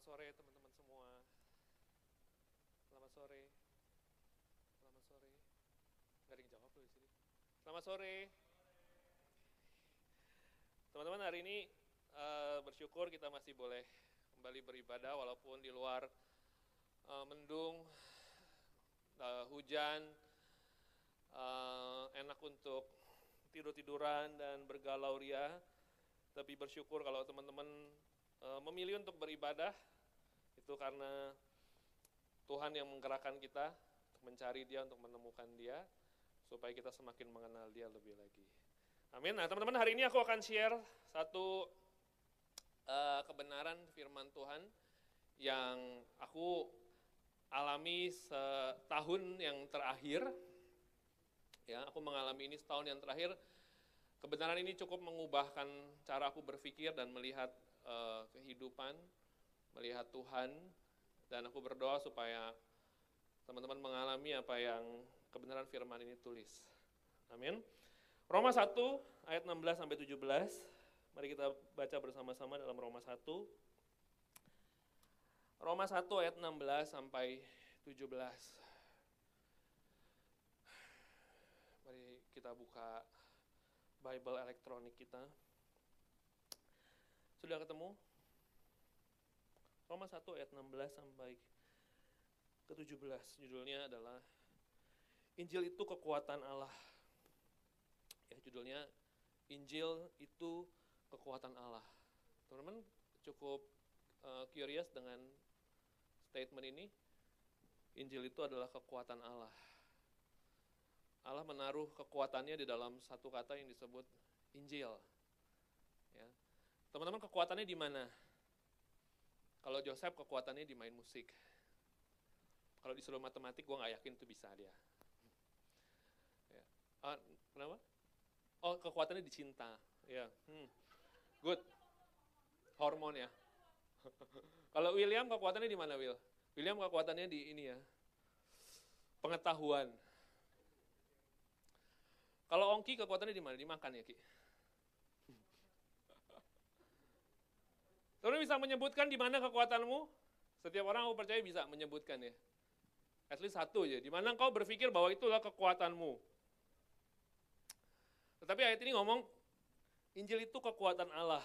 Selamat sore teman-teman semua. Selamat sore. Selamat sore. Gak ada yang jawab loh di sini. Selamat sore. Teman-teman hari ini uh, bersyukur kita masih boleh kembali beribadah walaupun di luar uh, mendung, uh, hujan, uh, enak untuk tidur-tiduran dan bergalau ria. Tapi bersyukur kalau teman-teman uh, memilih untuk beribadah itu karena Tuhan yang menggerakkan kita mencari Dia, untuk menemukan Dia, supaya kita semakin mengenal Dia lebih lagi. Amin. Nah, teman-teman, hari ini aku akan share satu uh, kebenaran firman Tuhan yang aku alami setahun yang terakhir. Ya, aku mengalami ini setahun yang terakhir. Kebenaran ini cukup mengubahkan cara aku berpikir dan melihat uh, kehidupan, melihat Tuhan, dan aku berdoa supaya teman-teman mengalami apa yang kebenaran firman ini tulis. Amin. Roma 1 ayat 16 sampai 17. Mari kita baca bersama-sama dalam Roma 1. Roma 1 ayat 16 sampai 17. Mari kita buka Bible elektronik kita. Sudah ketemu? Roma 1 ayat 16 sampai ke 17. Judulnya adalah Injil itu kekuatan Allah. Ya, judulnya Injil itu kekuatan Allah. Teman-teman cukup uh, curious dengan statement ini. Injil itu adalah kekuatan Allah. Allah menaruh kekuatannya di dalam satu kata yang disebut Injil. Teman-teman kekuatannya di mana? Kalau Joseph kekuatannya di main musik. Kalau disuruh matematik, gue nggak yakin itu bisa dia. Ya. Ah, kenapa? Oh, kekuatannya di cinta. Ya. Hmm. Good. Hormon ya. Kalau William kekuatannya di mana, Will? William kekuatannya di ini ya. Pengetahuan. Kalau Ongki kekuatannya di mana? Dimakan ya, Ki? Teman bisa menyebutkan di mana kekuatanmu? Setiap orang aku percaya bisa menyebutkan ya. At least satu aja. Di mana engkau berpikir bahwa itulah kekuatanmu. Tetapi ayat ini ngomong, Injil itu kekuatan Allah.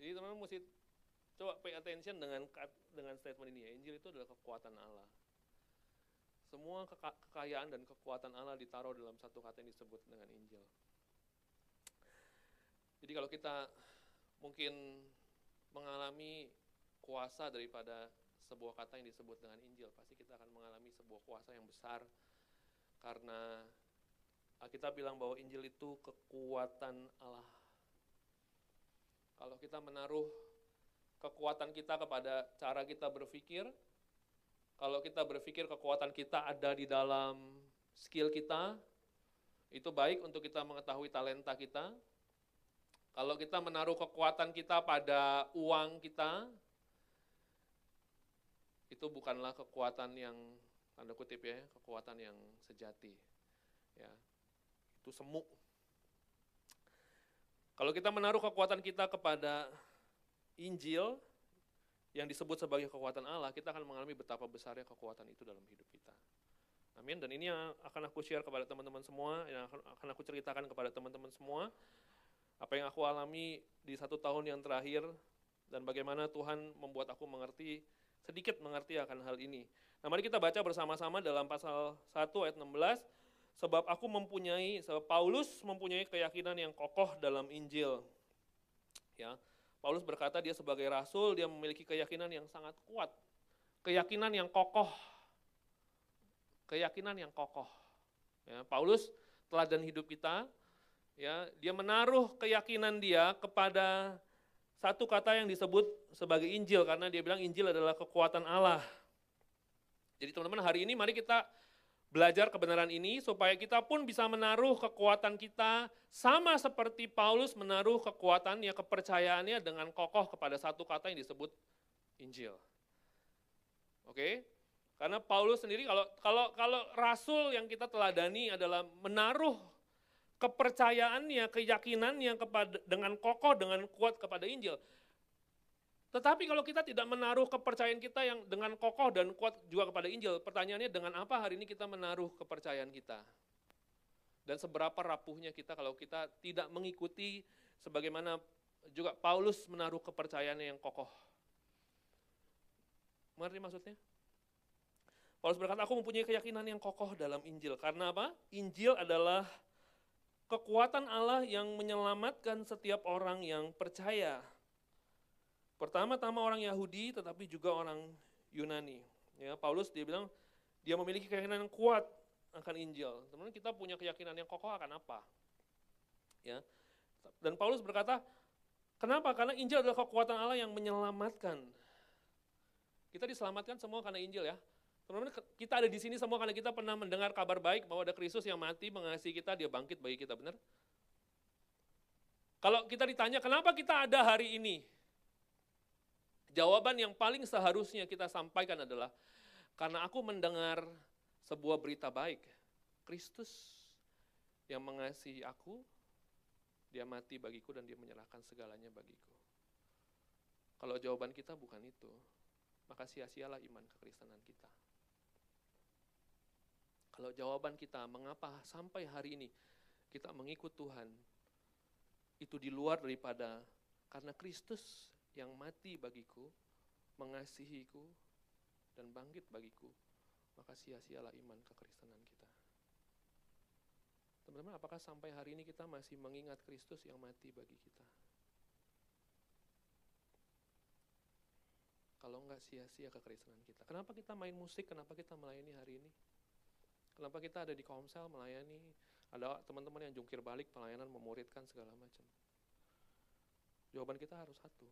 Jadi teman-teman mesti coba pay attention dengan dengan statement ini ya. Injil itu adalah kekuatan Allah. Semua kekayaan dan kekuatan Allah ditaruh dalam satu kata yang disebut dengan Injil. Jadi kalau kita mungkin mengalami kuasa daripada sebuah kata yang disebut dengan Injil, pasti kita akan mengalami sebuah kuasa yang besar karena kita bilang bahwa Injil itu kekuatan Allah. Kalau kita menaruh kekuatan kita kepada cara kita berpikir, kalau kita berpikir kekuatan kita ada di dalam skill kita, itu baik untuk kita mengetahui talenta kita, kalau kita menaruh kekuatan kita pada uang kita, itu bukanlah kekuatan yang tanda kutip ya, kekuatan yang sejati. Ya. Itu semu. Kalau kita menaruh kekuatan kita kepada Injil yang disebut sebagai kekuatan Allah, kita akan mengalami betapa besarnya kekuatan itu dalam hidup kita. Amin. Dan ini yang akan aku share kepada teman-teman semua, yang akan aku ceritakan kepada teman-teman semua apa yang aku alami di satu tahun yang terakhir dan bagaimana Tuhan membuat aku mengerti, sedikit mengerti akan hal ini. Nah mari kita baca bersama-sama dalam pasal 1 ayat 16, sebab aku mempunyai, sebab Paulus mempunyai keyakinan yang kokoh dalam Injil. Ya, Paulus berkata dia sebagai rasul, dia memiliki keyakinan yang sangat kuat. Keyakinan yang kokoh. Keyakinan yang kokoh. Ya, Paulus teladan hidup kita, ya dia menaruh keyakinan dia kepada satu kata yang disebut sebagai Injil karena dia bilang Injil adalah kekuatan Allah. Jadi teman-teman hari ini mari kita belajar kebenaran ini supaya kita pun bisa menaruh kekuatan kita sama seperti Paulus menaruh kekuatannya, kepercayaannya dengan kokoh kepada satu kata yang disebut Injil. Oke? Karena Paulus sendiri kalau kalau kalau rasul yang kita teladani adalah menaruh kepercayaannya, keyakinannya kepada dengan kokoh, dengan kuat kepada Injil. Tetapi kalau kita tidak menaruh kepercayaan kita yang dengan kokoh dan kuat juga kepada Injil, pertanyaannya dengan apa hari ini kita menaruh kepercayaan kita? Dan seberapa rapuhnya kita kalau kita tidak mengikuti sebagaimana juga Paulus menaruh kepercayaannya yang kokoh. Mengerti maksudnya? Paulus berkata, aku mempunyai keyakinan yang kokoh dalam Injil. Karena apa? Injil adalah kekuatan Allah yang menyelamatkan setiap orang yang percaya. Pertama-tama orang Yahudi, tetapi juga orang Yunani. Ya, Paulus dia bilang dia memiliki keyakinan yang kuat akan Injil. Teman-teman kita punya keyakinan yang kokoh akan apa? Ya. Dan Paulus berkata, kenapa? Karena Injil adalah kekuatan Allah yang menyelamatkan. Kita diselamatkan semua karena Injil ya. Teman-teman, kita ada di sini semua karena kita pernah mendengar kabar baik bahwa ada Kristus yang mati mengasihi kita, dia bangkit bagi kita, benar? Kalau kita ditanya, kenapa kita ada hari ini? Jawaban yang paling seharusnya kita sampaikan adalah, karena aku mendengar sebuah berita baik. Kristus yang mengasihi aku, dia mati bagiku dan dia menyerahkan segalanya bagiku. Kalau jawaban kita bukan itu, maka sia-sialah iman kekristenan kita. Kalau jawaban kita, mengapa sampai hari ini kita mengikut Tuhan, itu di luar daripada karena Kristus yang mati bagiku, mengasihiku, dan bangkit bagiku, maka sia-sialah iman kekristenan kita. Teman-teman, apakah sampai hari ini kita masih mengingat Kristus yang mati bagi kita? Kalau enggak sia-sia kekristenan kita. Kenapa kita main musik? Kenapa kita melayani hari ini? Kenapa kita ada di komsel melayani? Ada teman-teman yang jungkir balik pelayanan memuridkan segala macam. Jawaban kita harus satu.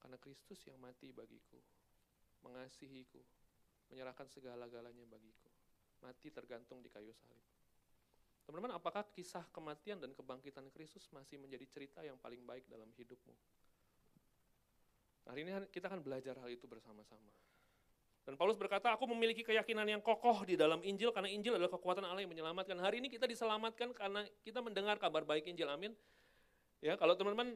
Karena Kristus yang mati bagiku, mengasihiku, menyerahkan segala-galanya bagiku. Mati tergantung di kayu salib. Teman-teman, apakah kisah kematian dan kebangkitan Kristus masih menjadi cerita yang paling baik dalam hidupmu? Hari ini kita akan belajar hal itu bersama-sama. Dan Paulus berkata, aku memiliki keyakinan yang kokoh di dalam Injil, karena Injil adalah kekuatan Allah yang menyelamatkan. Hari ini kita diselamatkan karena kita mendengar kabar baik Injil, amin. Ya, kalau teman-teman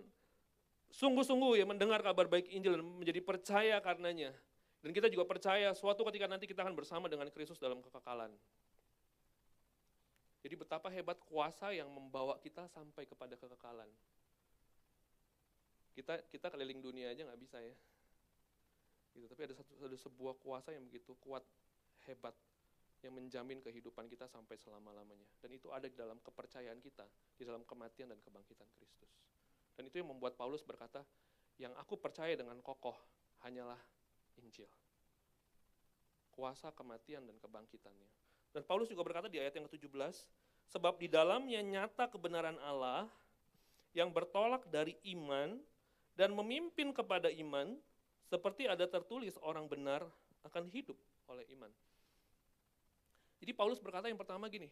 sungguh-sungguh ya mendengar kabar baik Injil dan menjadi percaya karenanya. Dan kita juga percaya suatu ketika nanti kita akan bersama dengan Kristus dalam kekekalan. Jadi betapa hebat kuasa yang membawa kita sampai kepada kekekalan. Kita kita keliling dunia aja nggak bisa ya. Gitu, tapi ada satu ada sebuah kuasa yang begitu kuat, hebat yang menjamin kehidupan kita sampai selama-lamanya. Dan itu ada di dalam kepercayaan kita, di dalam kematian dan kebangkitan Kristus. Dan itu yang membuat Paulus berkata, yang aku percaya dengan kokoh hanyalah Injil. Kuasa kematian dan kebangkitannya. Dan Paulus juga berkata di ayat yang ke-17, sebab di dalamnya nyata kebenaran Allah yang bertolak dari iman dan memimpin kepada iman, seperti ada tertulis orang benar akan hidup oleh iman. Jadi Paulus berkata yang pertama gini,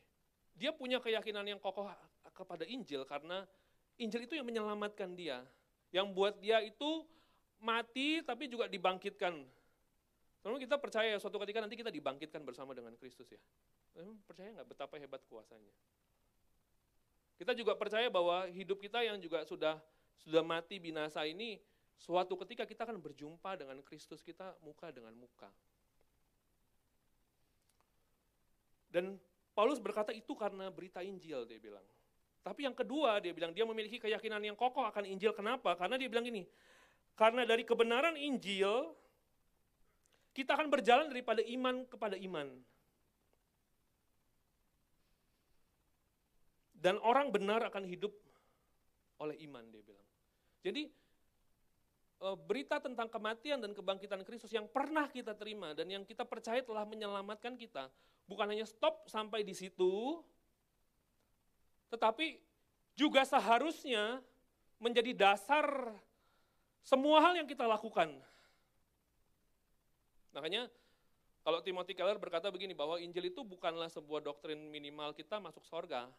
dia punya keyakinan yang kokoh kepada Injil karena Injil itu yang menyelamatkan dia. Yang buat dia itu mati tapi juga dibangkitkan. Teman kita percaya suatu ketika nanti kita dibangkitkan bersama dengan Kristus ya. Percaya nggak betapa hebat kuasanya? Kita juga percaya bahwa hidup kita yang juga sudah sudah mati binasa ini, suatu ketika kita akan berjumpa dengan Kristus kita muka dengan muka. Dan Paulus berkata itu karena berita Injil, dia bilang. Tapi yang kedua dia bilang dia memiliki keyakinan yang kokoh akan Injil. Kenapa? Karena dia bilang gini, karena dari kebenaran Injil kita akan berjalan daripada iman kepada iman. Dan orang benar akan hidup oleh iman dia bilang. Jadi berita tentang kematian dan kebangkitan Kristus yang pernah kita terima dan yang kita percaya telah menyelamatkan kita, bukan hanya stop sampai di situ, tetapi juga seharusnya menjadi dasar semua hal yang kita lakukan. Makanya kalau Timothy Keller berkata begini bahwa Injil itu bukanlah sebuah doktrin minimal kita masuk sorga.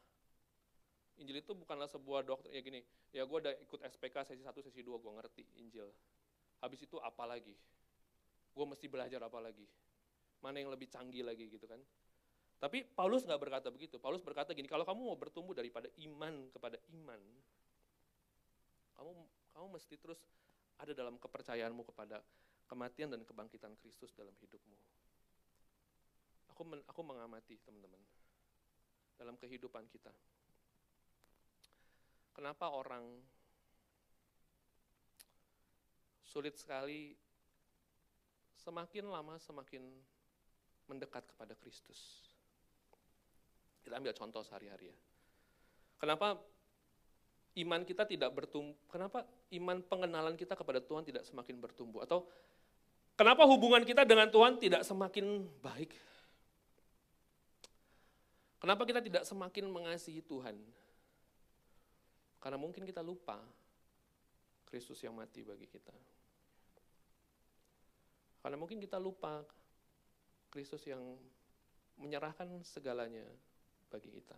Injil itu bukanlah sebuah doktrin, ya gini, ya gue udah ikut SPK sesi 1, sesi 2, gue ngerti Injil. Habis itu apa lagi? Gue mesti belajar apa lagi? Mana yang lebih canggih lagi gitu kan? Tapi Paulus nggak berkata begitu. Paulus berkata gini, kalau kamu mau bertumbuh daripada iman kepada iman, kamu kamu mesti terus ada dalam kepercayaanmu kepada kematian dan kebangkitan Kristus dalam hidupmu. Aku men, aku mengamati teman-teman dalam kehidupan kita. Kenapa orang sulit sekali semakin lama semakin mendekat kepada Kristus. Kita ambil contoh sehari-hari ya. Kenapa iman kita tidak bertumbuh, kenapa iman pengenalan kita kepada Tuhan tidak semakin bertumbuh? Atau kenapa hubungan kita dengan Tuhan tidak semakin baik? Kenapa kita tidak semakin mengasihi Tuhan? Karena mungkin kita lupa Kristus yang mati bagi kita. Karena mungkin kita lupa Kristus yang menyerahkan segalanya bagi kita.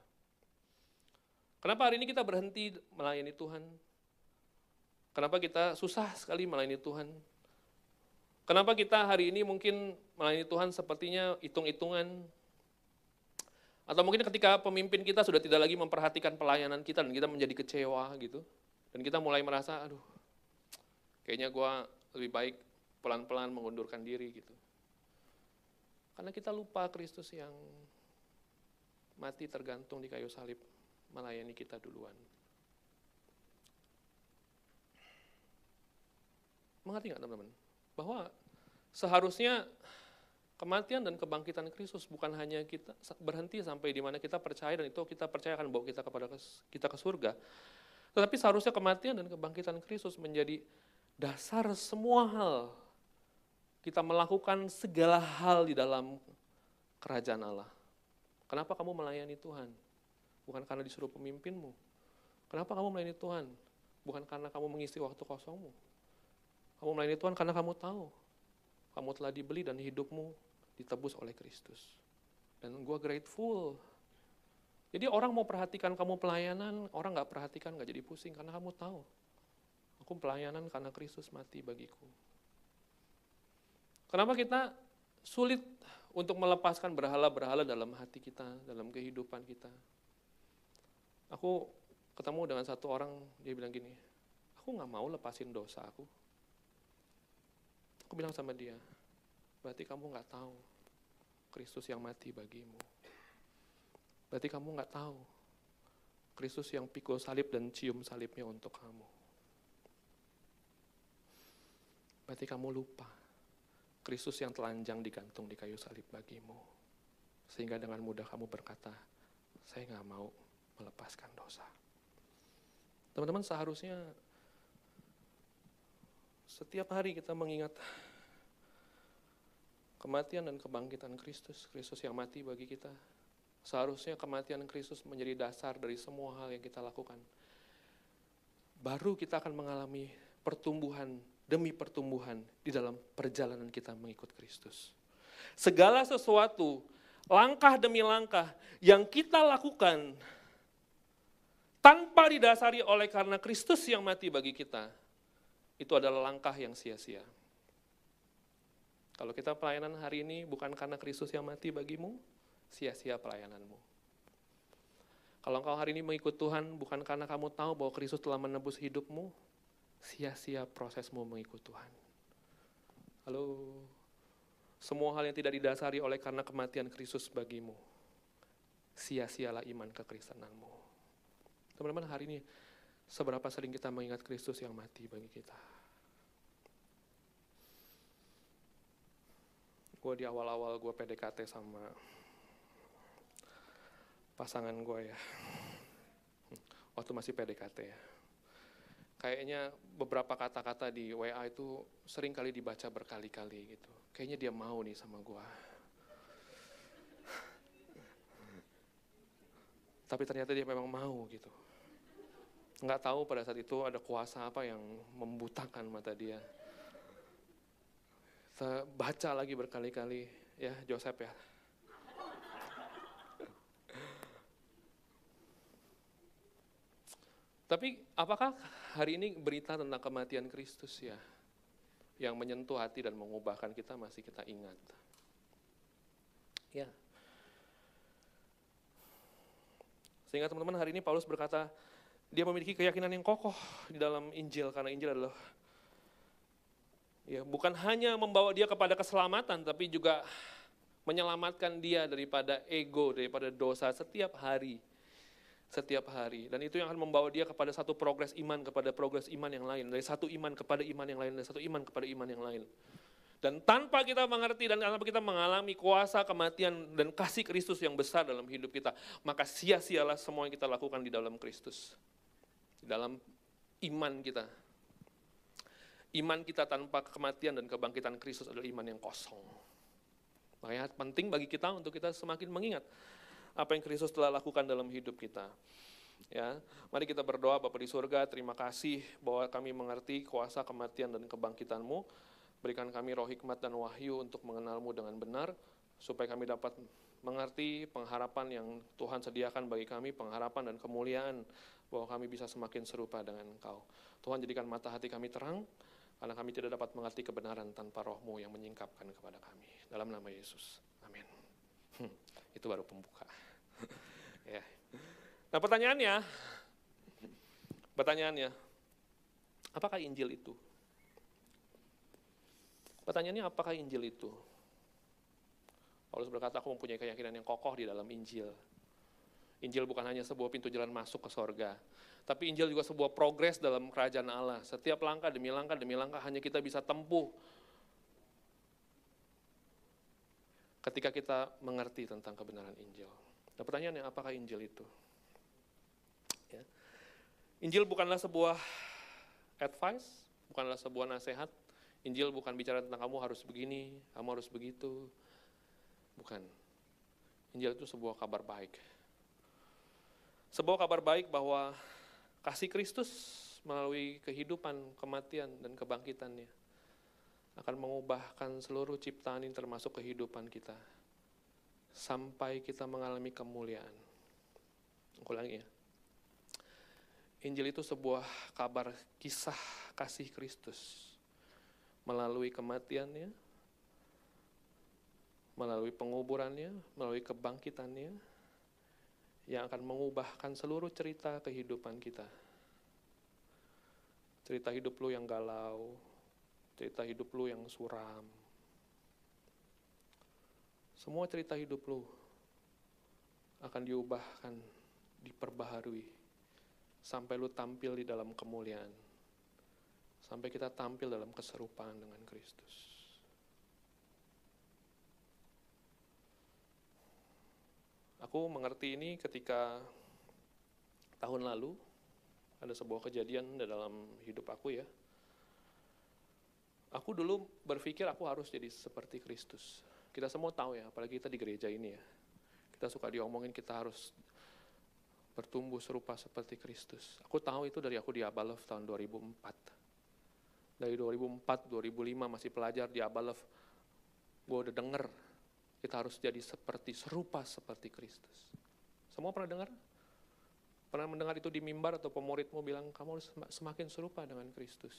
Kenapa hari ini kita berhenti melayani Tuhan? Kenapa kita susah sekali melayani Tuhan? Kenapa kita hari ini mungkin melayani Tuhan sepertinya hitung-hitungan? Atau mungkin ketika pemimpin kita sudah tidak lagi memperhatikan pelayanan kita dan kita menjadi kecewa gitu. Dan kita mulai merasa, aduh kayaknya gue lebih baik pelan-pelan mengundurkan diri gitu. Karena kita lupa Kristus yang mati tergantung di kayu salib melayani kita duluan. Mengerti nggak teman-teman? Bahwa seharusnya kematian dan kebangkitan Kristus bukan hanya kita berhenti sampai di mana kita percaya dan itu kita percaya akan bawa kita kepada kita ke surga. Tetapi seharusnya kematian dan kebangkitan Kristus menjadi dasar semua hal. Kita melakukan segala hal di dalam kerajaan Allah. Kenapa kamu melayani Tuhan? bukan karena disuruh pemimpinmu. Kenapa kamu melayani Tuhan? Bukan karena kamu mengisi waktu kosongmu. Kamu melayani Tuhan karena kamu tahu kamu telah dibeli dan hidupmu ditebus oleh Kristus. Dan gue grateful. Jadi orang mau perhatikan kamu pelayanan, orang gak perhatikan, gak jadi pusing karena kamu tahu. Aku pelayanan karena Kristus mati bagiku. Kenapa kita sulit untuk melepaskan berhala-berhala dalam hati kita, dalam kehidupan kita? Aku ketemu dengan satu orang, dia bilang gini, aku nggak mau lepasin dosa aku. Aku bilang sama dia, berarti kamu nggak tahu Kristus yang mati bagimu. Berarti kamu nggak tahu Kristus yang pikul salib dan cium salibnya untuk kamu. Berarti kamu lupa Kristus yang telanjang digantung di kayu salib bagimu. Sehingga dengan mudah kamu berkata, saya nggak mau melepaskan dosa. Teman-teman seharusnya setiap hari kita mengingat kematian dan kebangkitan Kristus, Kristus yang mati bagi kita. Seharusnya kematian Kristus menjadi dasar dari semua hal yang kita lakukan. Baru kita akan mengalami pertumbuhan demi pertumbuhan di dalam perjalanan kita mengikut Kristus. Segala sesuatu, langkah demi langkah yang kita lakukan tanpa didasari oleh karena Kristus yang mati bagi kita, itu adalah langkah yang sia-sia. Kalau kita pelayanan hari ini bukan karena Kristus yang mati bagimu, sia-sia pelayananmu. Kalau engkau hari ini mengikut Tuhan bukan karena kamu tahu bahwa Kristus telah menebus hidupmu, sia-sia prosesmu mengikut Tuhan. Halo, semua hal yang tidak didasari oleh karena kematian Kristus bagimu, sia-sialah iman kekristenanmu. Teman-teman hari ini, seberapa sering kita mengingat Kristus yang mati bagi kita. Gue di awal-awal gue PDKT sama pasangan gue ya. Waktu masih PDKT ya. Kayaknya beberapa kata-kata di WA itu sering kali dibaca berkali-kali gitu. Kayaknya dia mau nih sama gue. Tapi ternyata dia memang mau gitu nggak tahu pada saat itu ada kuasa apa yang membutakan mata dia. Saya baca lagi berkali-kali ya Joseph ya. Tapi apakah hari ini berita tentang kematian Kristus ya yang menyentuh hati dan mengubahkan kita masih kita ingat? Ya. Sehingga teman-teman hari ini Paulus berkata, dia memiliki keyakinan yang kokoh di dalam Injil karena Injil adalah Ya, bukan hanya membawa dia kepada keselamatan, tapi juga menyelamatkan dia daripada ego, daripada dosa setiap hari. Setiap hari. Dan itu yang akan membawa dia kepada satu progres iman, kepada progres iman yang lain. Dari satu iman kepada iman yang lain, dari satu iman kepada iman yang lain. Dan tanpa kita mengerti dan tanpa kita mengalami kuasa kematian dan kasih Kristus yang besar dalam hidup kita, maka sia-sialah semua yang kita lakukan di dalam Kristus. Di dalam iman kita. Iman kita tanpa kematian dan kebangkitan Kristus adalah iman yang kosong. Makanya penting bagi kita untuk kita semakin mengingat apa yang Kristus telah lakukan dalam hidup kita. Ya, mari kita berdoa Bapak di surga, terima kasih bahwa kami mengerti kuasa kematian dan kebangkitanmu. Berikan kami roh hikmat dan wahyu untuk mengenalmu dengan benar, supaya kami dapat mengerti pengharapan yang Tuhan sediakan bagi kami, pengharapan dan kemuliaan bahwa kami bisa semakin serupa dengan Engkau. Tuhan jadikan mata hati kami terang, karena kami tidak dapat mengerti kebenaran tanpa rohmu yang menyingkapkan kepada kami. Dalam nama Yesus. Amin. Hmm, itu baru pembuka. ya. Nah pertanyaannya, pertanyaannya, apakah Injil itu? Pertanyaannya apakah Injil itu? Paulus berkata, aku mempunyai keyakinan yang kokoh di dalam Injil. Injil bukan hanya sebuah pintu jalan masuk ke sorga, tapi Injil juga sebuah progres dalam kerajaan Allah. Setiap langkah demi langkah demi langkah hanya kita bisa tempuh ketika kita mengerti tentang kebenaran Injil. Nah pertanyaannya apakah Injil itu? Ya. Injil bukanlah sebuah advice, bukanlah sebuah nasihat. Injil bukan bicara tentang kamu harus begini, kamu harus begitu. Bukan. Injil itu sebuah kabar baik. Sebuah kabar baik bahwa kasih Kristus melalui kehidupan, kematian, dan kebangkitannya akan mengubahkan seluruh ciptaan ini termasuk kehidupan kita sampai kita mengalami kemuliaan. Ulangi ya. Injil itu sebuah kabar kisah kasih Kristus melalui kematiannya, melalui penguburannya, melalui kebangkitannya, yang akan mengubahkan seluruh cerita kehidupan kita. Cerita hidup lu yang galau, cerita hidup lu yang suram. Semua cerita hidup lu akan diubahkan, diperbaharui, sampai lu tampil di dalam kemuliaan. Sampai kita tampil dalam keserupaan dengan Kristus. Aku mengerti ini ketika tahun lalu ada sebuah kejadian dalam hidup aku ya. Aku dulu berpikir aku harus jadi seperti Kristus. Kita semua tahu ya, apalagi kita di gereja ini ya. Kita suka diomongin kita harus bertumbuh serupa seperti Kristus. Aku tahu itu dari aku di Abalov tahun 2004. Dari 2004, 2005 masih pelajar di Abalov, gue udah denger kita harus jadi seperti, serupa seperti Kristus. Semua pernah dengar? Pernah mendengar itu di mimbar atau pemuridmu bilang, kamu harus semakin serupa dengan Kristus.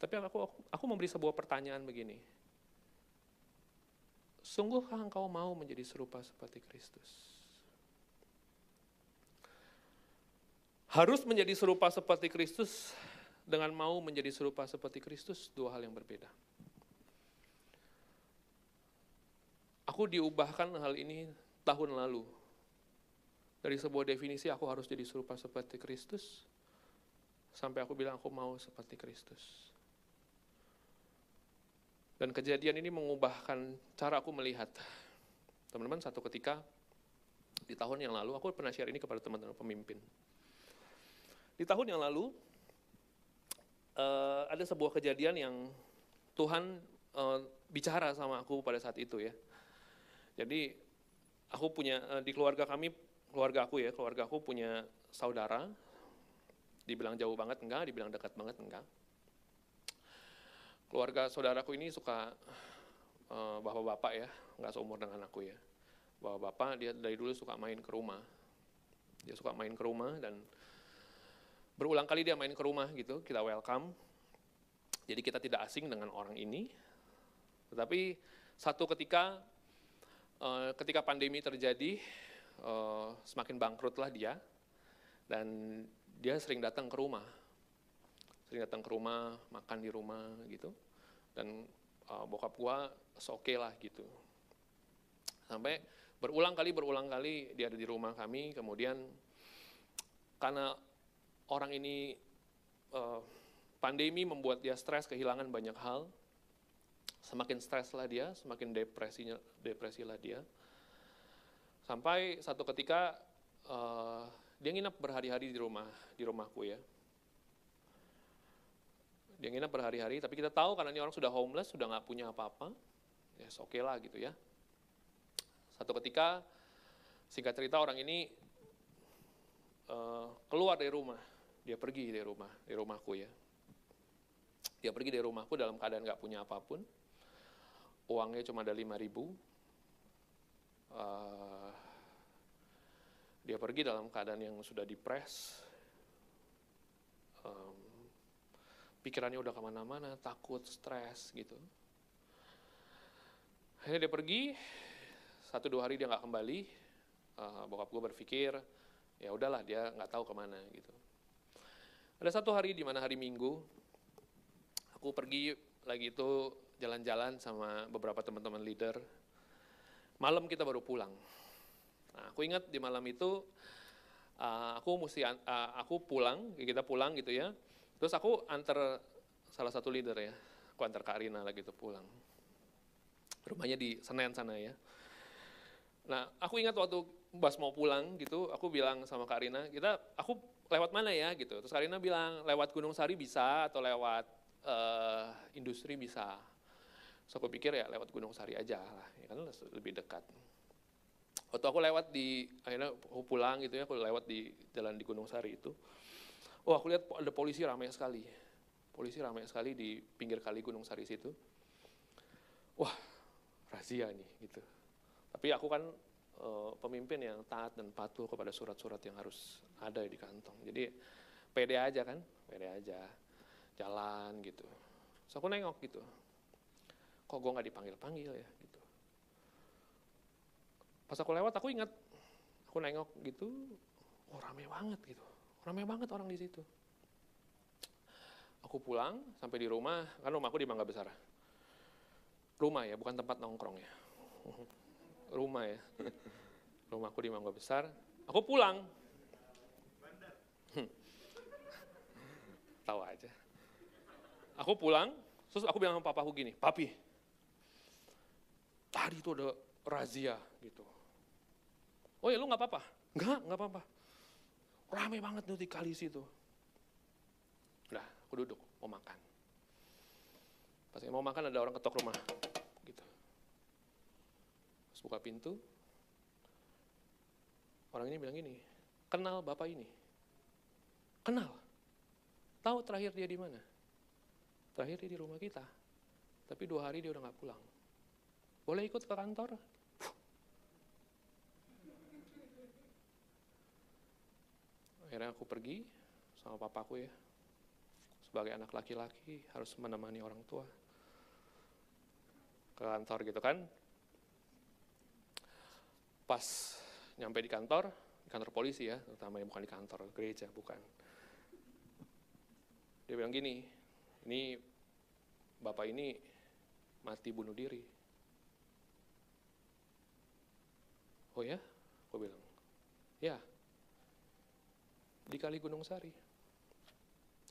Tapi aku, aku, aku memberi sebuah pertanyaan begini. Sungguhkah engkau mau menjadi serupa seperti Kristus? Harus menjadi serupa seperti Kristus dengan mau menjadi serupa seperti Kristus, dua hal yang berbeda. Aku diubahkan hal ini tahun lalu. Dari sebuah definisi aku harus jadi serupa seperti Kristus, sampai aku bilang aku mau seperti Kristus. Dan kejadian ini mengubahkan cara aku melihat. Teman-teman, satu ketika di tahun yang lalu, aku pernah share ini kepada teman-teman pemimpin. Di tahun yang lalu, uh, ada sebuah kejadian yang Tuhan uh, bicara sama aku pada saat itu ya. Jadi aku punya eh, di keluarga kami, keluarga aku ya, keluarga aku punya saudara, dibilang jauh banget enggak, dibilang dekat banget enggak. Keluarga saudaraku ini suka uh, bapak-bapak ya, nggak seumur dengan aku ya. Bapak-bapak dia dari dulu suka main ke rumah. Dia suka main ke rumah dan berulang kali dia main ke rumah gitu, kita welcome. Jadi kita tidak asing dengan orang ini. Tetapi satu ketika Eh, ketika pandemi terjadi, uh, semakin bangkrutlah dia, dan dia sering datang ke rumah. sering datang ke rumah, makan di rumah gitu. Dan uh, bokap gua oke okay lah gitu. Sampai berulang kali berulang kali dia ada di rumah kami, kemudian karena orang ini pandemi membuat dia stres, kehilangan banyak hal. Semakin stres lah dia, semakin depresinya depresi lah dia. Sampai satu ketika uh, dia nginep berhari-hari di rumah di rumahku ya. Dia nginep berhari-hari, tapi kita tahu karena ini orang sudah homeless, sudah nggak punya apa-apa, ya oke okay lah gitu ya. Satu ketika, singkat cerita orang ini uh, keluar dari rumah, dia pergi dari rumah, dari rumahku ya. Dia pergi dari rumahku dalam keadaan nggak punya apa pun, uangnya cuma ada 5 ribu, uh, dia pergi dalam keadaan yang sudah depres, um, pikirannya udah ke mana-mana, takut, stres gitu. Akhirnya dia pergi, satu dua hari dia nggak kembali, uh, bokap gue berpikir, ya udahlah dia nggak tahu ke mana gitu. Ada satu hari di mana hari Minggu, aku pergi lagi itu jalan-jalan sama beberapa teman-teman leader. Malam kita baru pulang. Nah, aku ingat di malam itu uh, aku mesti uh, aku pulang, kita pulang gitu ya. Terus aku antar salah satu leader ya, aku antar Karina lagi itu pulang. Rumahnya di Senen sana ya. Nah, aku ingat waktu Bas mau pulang gitu, aku bilang sama Karina, kita aku lewat mana ya gitu. Terus Karina bilang lewat Gunung Sari bisa atau lewat uh, industri bisa. So aku pikir ya lewat Gunung Sari aja lah, ya kan lebih dekat. Waktu aku lewat di akhirnya aku pulang gitu ya aku lewat di jalan di Gunung Sari itu oh aku lihat ada polisi ramai sekali. Polisi ramai sekali di pinggir kali Gunung Sari situ. Wah razia nih gitu. Tapi aku kan e, pemimpin yang taat dan patuh kepada surat-surat yang harus ada di kantong. Jadi pede aja kan pede aja jalan gitu. So aku nengok gitu kok gue nggak dipanggil panggil ya gitu Pas aku lewat aku ingat, aku nengok gitu, oh rame banget gitu, rame banget orang di situ. Aku pulang sampai di rumah, kan rumahku di Mangga Besar. Rumah ya, bukan tempat nongkrong ya. Rumah ya. Rumahku di Mangga Besar. Aku pulang. Tahu aja. Aku pulang, terus aku bilang sama papaku gini, papi, tadi itu ada razia gitu Oh ya lu nggak apa-apa? Enggak, nggak apa-apa. Rame banget tuh di kali situ. Udah, aku duduk, mau makan. Pas mau makan ada orang ketok rumah. Gitu. Pas buka pintu, orang ini bilang gini, kenal bapak ini? Kenal. Tahu terakhir dia di mana? Terakhir dia di rumah kita. Tapi dua hari dia udah nggak pulang. Boleh ikut ke kantor? akhirnya aku pergi sama papaku ya. Sebagai anak laki-laki harus menemani orang tua ke kantor gitu kan. Pas nyampe di kantor di kantor polisi ya terutama yang bukan di kantor gereja bukan. Dia bilang gini ini bapak ini mati bunuh diri oh ya aku bilang ya di Kali Gunung Sari.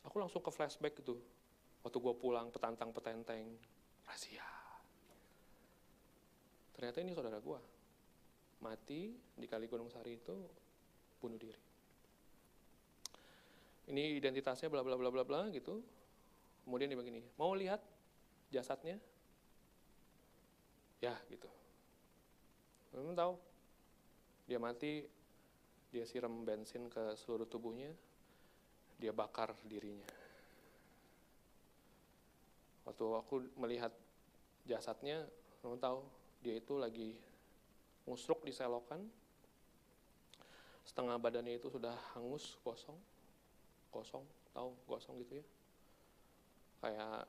Aku langsung ke flashback gitu. Waktu gue pulang petantang petenteng, rahasia. Ternyata ini saudara gue. Mati di Kali Gunung Sari itu bunuh diri. Ini identitasnya bla bla bla bla bla gitu. Kemudian dia begini, mau lihat jasadnya? Ya gitu. Memang tahu dia mati dia siram bensin ke seluruh tubuhnya, dia bakar dirinya. Waktu aku melihat jasadnya, kamu tahu, dia itu lagi musruk di selokan, setengah badannya itu sudah hangus, kosong, kosong, tahu, kosong gitu ya. Kayak,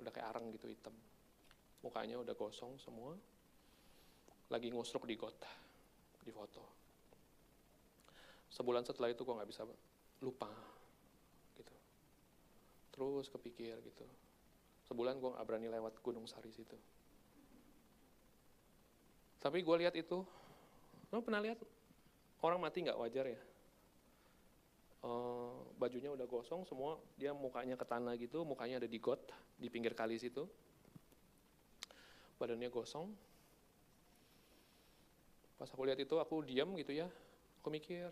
udah kayak arang gitu hitam. Mukanya udah gosong semua, lagi ngusruk di got, di foto sebulan setelah itu gue nggak bisa lupa gitu terus kepikir gitu. Sebulan gue gak berani lewat Gunung Sari situ. Tapi gue lihat itu, lo pernah lihat orang mati nggak wajar ya? Uh, bajunya udah gosong semua, dia mukanya ke tanah gitu, mukanya ada di got di pinggir kali situ. Badannya gosong. Pas aku lihat itu aku diam gitu ya, aku mikir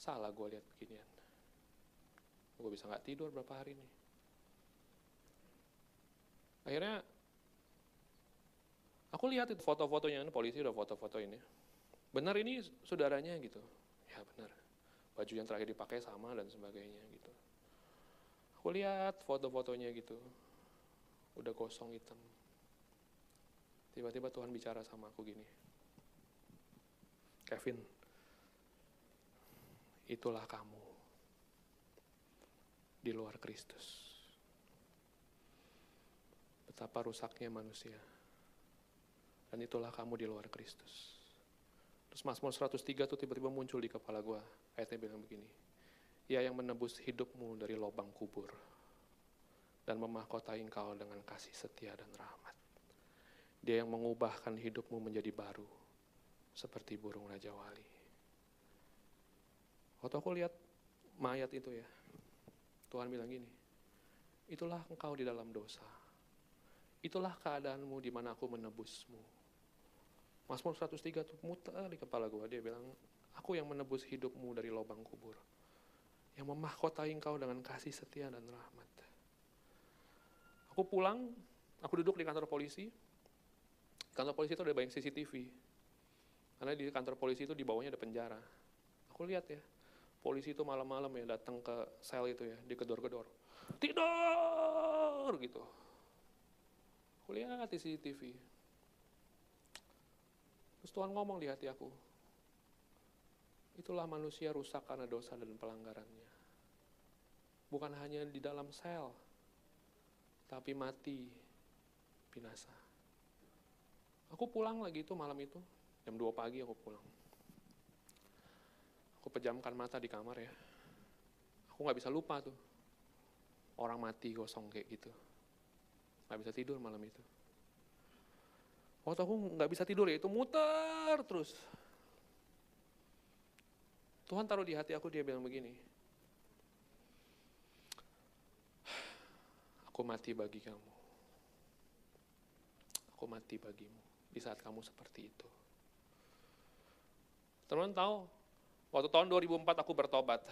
salah gue lihat beginian. Gue bisa nggak tidur berapa hari ini. Akhirnya Aku lihat itu foto-fotonya, polisi udah foto-foto ini. Benar ini saudaranya gitu. Ya benar. Baju yang terakhir dipakai sama dan sebagainya gitu. Aku lihat foto-fotonya gitu. Udah gosong hitam. Tiba-tiba Tuhan bicara sama aku gini. Kevin, itulah kamu di luar Kristus. Betapa rusaknya manusia dan itulah kamu di luar Kristus. Terus Mazmur 103 tuh tiba-tiba muncul di kepala gue. Ayatnya bilang begini. Ia yang menebus hidupmu dari lubang kubur. Dan memahkotai engkau dengan kasih setia dan rahmat. Dia yang mengubahkan hidupmu menjadi baru. Seperti burung Raja Wali. Waktu aku lihat mayat itu ya. Tuhan bilang gini. Itulah engkau di dalam dosa. Itulah keadaanmu di mana aku menebusmu Mazmur 103 tuh muter di kepala gue. Dia bilang, aku yang menebus hidupmu dari lubang kubur. Yang memahkotai engkau dengan kasih setia dan rahmat. Aku pulang, aku duduk di kantor polisi. Kantor polisi itu ada banyak CCTV. Karena di kantor polisi itu di bawahnya ada penjara. Aku lihat ya, polisi itu malam-malam ya datang ke sel itu ya, digedor-gedor. Tidur gitu. Aku lihat di CCTV, Terus Tuhan ngomong di hati aku, itulah manusia rusak karena dosa dan pelanggarannya. Bukan hanya di dalam sel, tapi mati, binasa. Aku pulang lagi itu malam itu, jam 2 pagi aku pulang. Aku pejamkan mata di kamar ya. Aku gak bisa lupa tuh. Orang mati gosong kayak gitu. Gak bisa tidur malam itu. Waktu aku nggak bisa tidur ya itu muter terus. Tuhan taruh di hati aku dia bilang begini. Aku mati bagi kamu. Aku mati bagimu di saat kamu seperti itu. Teman tahu, waktu tahun 2004 aku bertobat.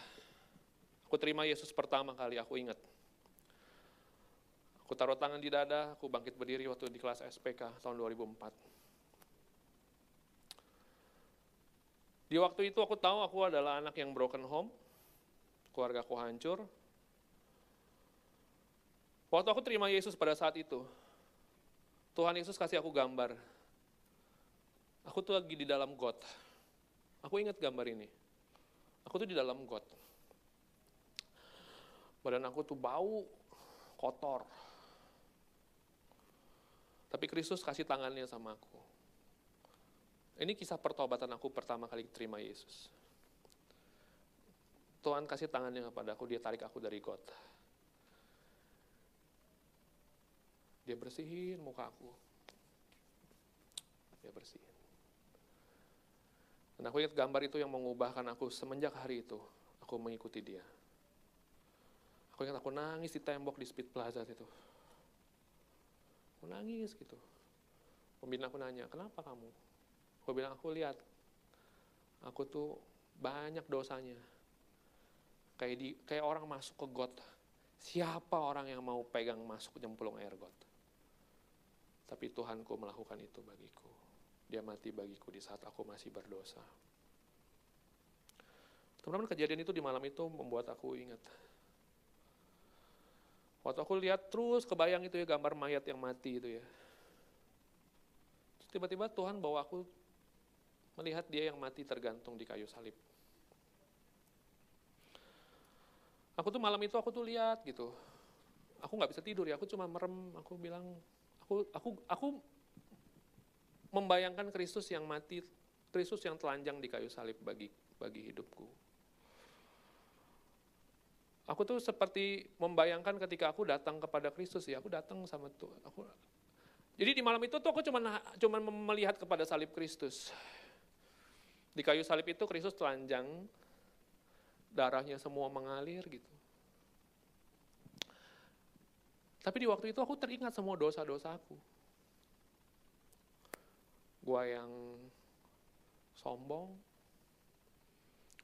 Aku terima Yesus pertama kali, aku ingat. Aku taruh tangan di dada, aku bangkit berdiri waktu di kelas SPK tahun 2004. Di waktu itu aku tahu aku adalah anak yang broken home, keluarga aku hancur. Waktu aku terima Yesus pada saat itu, Tuhan Yesus kasih aku gambar. Aku tuh lagi di dalam got. Aku ingat gambar ini. Aku tuh di dalam got. Badan aku tuh bau, kotor. Tapi Kristus kasih tangannya sama aku. Ini kisah pertobatan aku pertama kali terima Yesus. Tuhan kasih tangannya kepada aku, dia tarik aku dari got. Dia bersihin muka aku. Dia bersihin. Dan aku ingat gambar itu yang mengubahkan aku semenjak hari itu. Aku mengikuti dia. Aku ingat aku nangis di tembok di Speed Plaza itu. Aku nangis gitu. Pembina aku nanya kenapa kamu? Aku bilang aku lihat aku tuh banyak dosanya. Kayak di kayak orang masuk ke got. Siapa orang yang mau pegang masuk nyemplung air got? Tapi Tuhanku melakukan itu bagiku dia mati bagiku di saat aku masih berdosa teman-teman kejadian itu di malam itu membuat aku ingat Waktu aku lihat terus kebayang itu ya gambar mayat yang mati itu ya. Tiba-tiba Tuhan bawa aku melihat dia yang mati tergantung di kayu salib. Aku tuh malam itu aku tuh lihat gitu. Aku nggak bisa tidur ya, aku cuma merem, aku bilang, aku aku aku membayangkan Kristus yang mati, Kristus yang telanjang di kayu salib bagi bagi hidupku. Aku tuh seperti membayangkan ketika aku datang kepada Kristus ya, aku datang sama Tuhan. Aku, jadi di malam itu tuh aku cuma cuma melihat kepada salib Kristus. Di kayu salib itu Kristus telanjang, darahnya semua mengalir gitu. Tapi di waktu itu aku teringat semua dosa-dosa Gua yang sombong,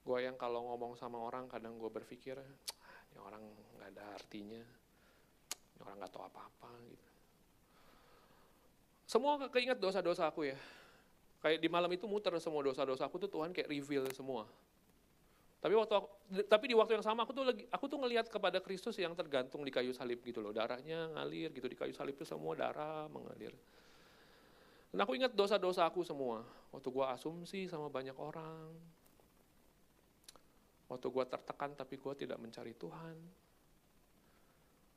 gua yang kalau ngomong sama orang kadang gue berpikir, ini orang nggak ada artinya, ini orang nggak tahu apa-apa gitu. Semua keinget dosa-dosa aku ya. Kayak di malam itu muter semua dosa-dosa aku tuh Tuhan kayak reveal semua. Tapi waktu aku, tapi di waktu yang sama aku tuh lagi aku tuh ngelihat kepada Kristus yang tergantung di kayu salib gitu loh. Darahnya ngalir gitu di kayu salib itu semua darah mengalir. Dan aku ingat dosa-dosa aku semua. Waktu gua asumsi sama banyak orang, Waktu gue tertekan tapi gue tidak mencari Tuhan.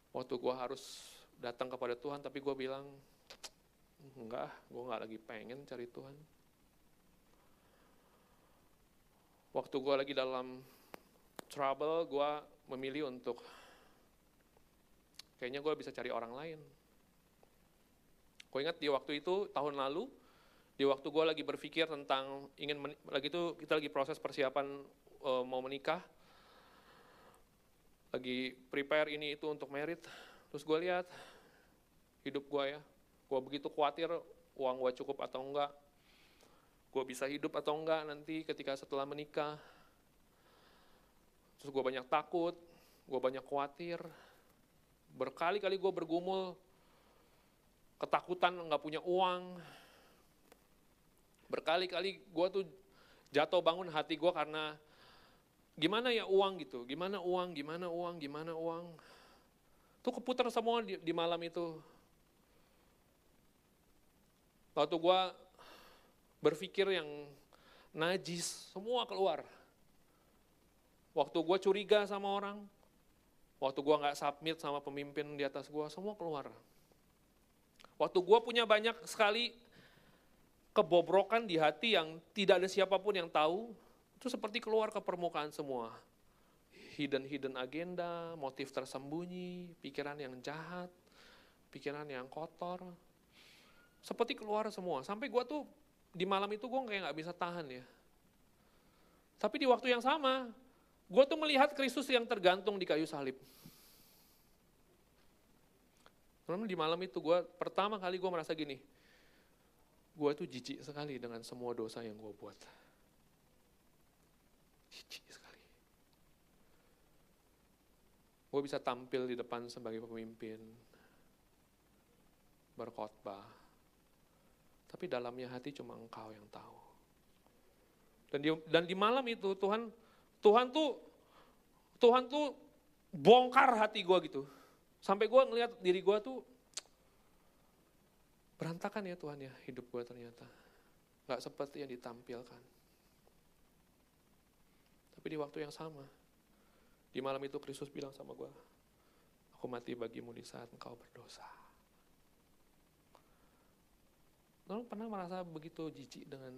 Waktu gue harus datang kepada Tuhan tapi gue bilang, enggak, gue nggak lagi pengen cari Tuhan. Waktu gue lagi dalam trouble, gue memilih untuk kayaknya gue bisa cari orang lain. Gue ingat di waktu itu tahun lalu, di waktu gue lagi berpikir tentang ingin lagi itu kita lagi proses persiapan uh, mau menikah, lagi prepare ini itu untuk merit, terus gue lihat hidup gue ya, gue begitu khawatir uang gue cukup atau enggak, gue bisa hidup atau enggak nanti ketika setelah menikah, terus gue banyak takut, gue banyak khawatir, berkali-kali gue bergumul, ketakutan nggak punya uang, berkali-kali gue tuh jatuh bangun hati gue karena gimana ya uang gitu, gimana uang, gimana uang, gimana uang. Itu keputar semua di, di malam itu. Waktu gue berpikir yang najis, semua keluar. Waktu gue curiga sama orang, waktu gue nggak submit sama pemimpin di atas gue, semua keluar. Waktu gue punya banyak sekali kebobrokan di hati yang tidak ada siapa pun yang tahu, itu seperti keluar ke permukaan semua. Hidden-hidden agenda, motif tersembunyi, pikiran yang jahat, pikiran yang kotor. Seperti keluar semua. Sampai gue tuh di malam itu gue kayak gak bisa tahan ya. Tapi di waktu yang sama, gue tuh melihat Kristus yang tergantung di kayu salib. Karena di malam itu gue pertama kali gue merasa gini, gue tuh jijik sekali dengan semua dosa yang gue buat. Cici sekali. Gue bisa tampil di depan sebagai pemimpin, berkhotbah, tapi dalamnya hati cuma engkau yang tahu. Dan di, dan di malam itu Tuhan Tuhan tuh Tuhan tuh bongkar hati gue gitu. Sampai gue ngeliat diri gue tuh berantakan ya Tuhan ya hidup gue ternyata. Gak seperti yang ditampilkan. Tapi di waktu yang sama, di malam itu Kristus bilang sama gue, aku mati bagimu di saat engkau berdosa. Lalu pernah merasa begitu jijik dengan